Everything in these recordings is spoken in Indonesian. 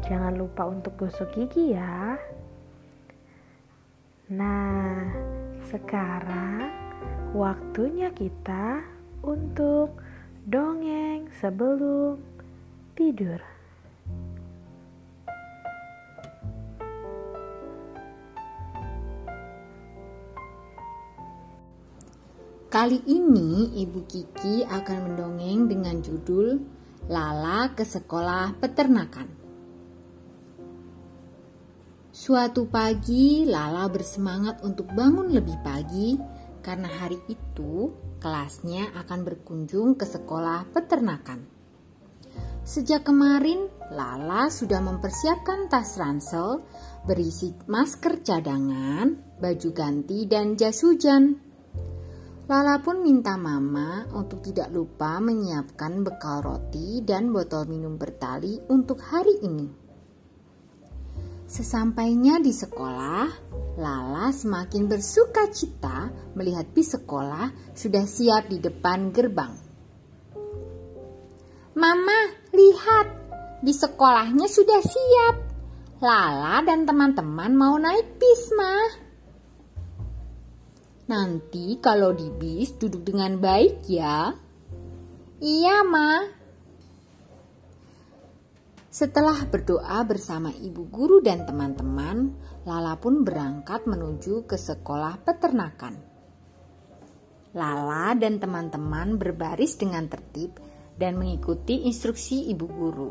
jangan lupa untuk gosok gigi ya. Nah, sekarang waktunya kita untuk dongeng sebelum tidur. Kali ini Ibu Kiki akan mendongeng dengan judul Lala ke Sekolah Peternakan. Suatu pagi Lala bersemangat untuk bangun lebih pagi karena hari itu kelasnya akan berkunjung ke sekolah peternakan. Sejak kemarin Lala sudah mempersiapkan tas ransel berisi masker cadangan, baju ganti, dan jas hujan. Lala pun minta mama untuk tidak lupa menyiapkan bekal roti dan botol minum bertali untuk hari ini. Sesampainya di sekolah, Lala semakin bersuka cita melihat bis sekolah sudah siap di depan gerbang. Mama, lihat, di sekolahnya sudah siap. Lala dan teman-teman mau naik bis, mah. Nanti kalau di bis duduk dengan baik ya. Iya, Ma. Setelah berdoa bersama ibu guru dan teman-teman, Lala pun berangkat menuju ke sekolah peternakan. Lala dan teman-teman berbaris dengan tertib dan mengikuti instruksi ibu guru.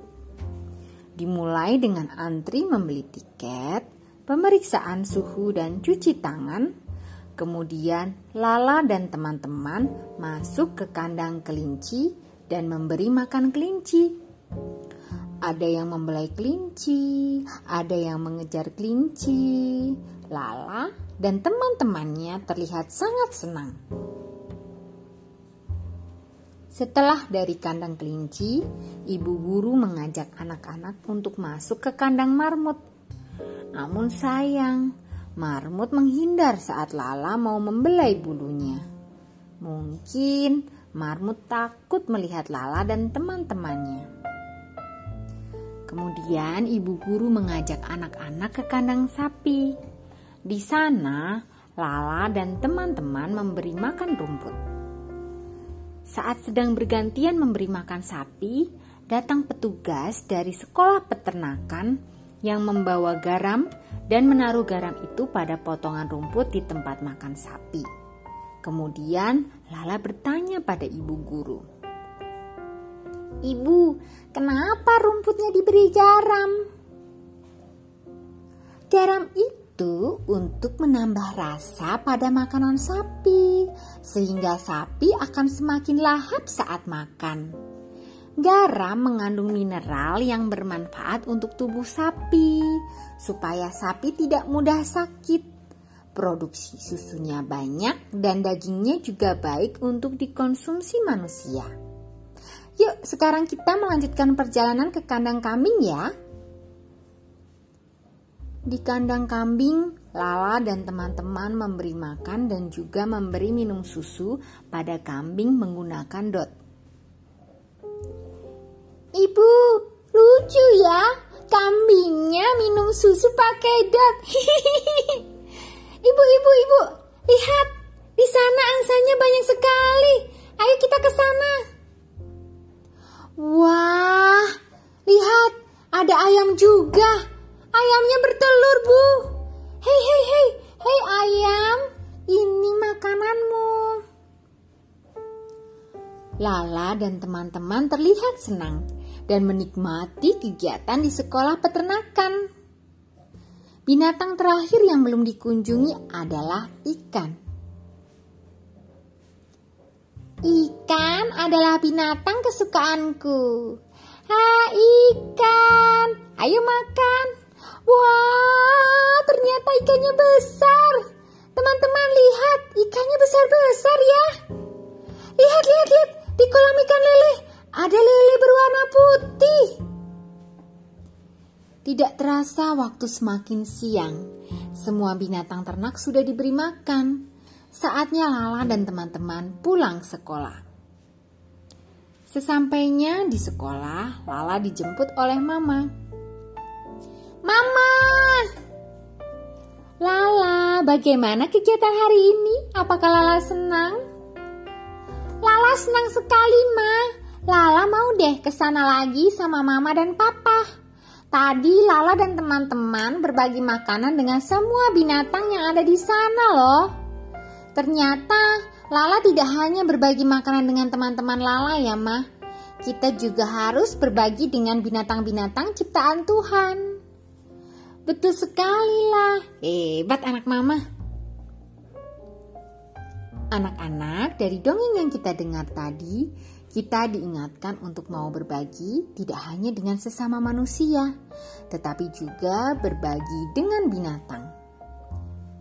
Dimulai dengan antri membeli tiket, pemeriksaan suhu dan cuci tangan, Kemudian Lala dan teman-teman masuk ke kandang kelinci dan memberi makan kelinci. Ada yang membelai kelinci, ada yang mengejar kelinci. Lala dan teman-temannya terlihat sangat senang. Setelah dari kandang kelinci, ibu guru mengajak anak-anak untuk masuk ke kandang marmut. Namun sayang, Marmut menghindar saat Lala mau membelai bulunya. Mungkin Marmut takut melihat Lala dan teman-temannya. Kemudian ibu guru mengajak anak-anak ke kandang sapi. Di sana, Lala dan teman-teman memberi makan rumput. Saat sedang bergantian memberi makan sapi, datang petugas dari sekolah peternakan yang membawa garam dan menaruh garam itu pada potongan rumput di tempat makan sapi. Kemudian Lala bertanya pada ibu guru. Ibu, kenapa rumputnya diberi garam? Garam itu untuk menambah rasa pada makanan sapi, sehingga sapi akan semakin lahap saat makan. Garam mengandung mineral yang bermanfaat untuk tubuh sapi, supaya sapi tidak mudah sakit. Produksi susunya banyak dan dagingnya juga baik untuk dikonsumsi manusia. Yuk, sekarang kita melanjutkan perjalanan ke kandang kambing ya. Di kandang kambing, Lala dan teman-teman memberi makan dan juga memberi minum susu pada kambing menggunakan dot. Ibu, lucu ya. Kambingnya minum susu pakai dot. ibu, ibu, ibu, lihat. Di sana angsanya banyak sekali. Ayo kita ke sana. Wah, lihat. Ada ayam juga. Ayamnya bertelur, Bu. Hei, hei, hei. Hei ayam, ini makananmu. Lala dan teman-teman terlihat senang dan menikmati kegiatan di sekolah peternakan. Binatang terakhir yang belum dikunjungi adalah ikan. Ikan adalah binatang kesukaanku. Ha ikan, ayo makan. Wah, ternyata ikannya besar. Teman-teman lihat, ikannya besar-besar ya. Lihat, lihat, lihat. Di kolam ikan lele ada lele berwarna putih. Tidak terasa waktu semakin siang. Semua binatang ternak sudah diberi makan. Saatnya Lala dan teman-teman pulang sekolah. Sesampainya di sekolah, Lala dijemput oleh Mama. Mama! Lala, bagaimana kegiatan hari ini? Apakah Lala senang? Lala senang sekali, Ma. Lala mau deh ke sana lagi sama Mama dan Papa. Tadi Lala dan teman-teman berbagi makanan dengan semua binatang yang ada di sana loh. Ternyata Lala tidak hanya berbagi makanan dengan teman-teman Lala ya, Mah. Kita juga harus berbagi dengan binatang-binatang ciptaan Tuhan. Betul sekali lah. Hebat anak mama. Anak-anak, dari dongeng yang kita dengar tadi, kita diingatkan untuk mau berbagi tidak hanya dengan sesama manusia, tetapi juga berbagi dengan binatang.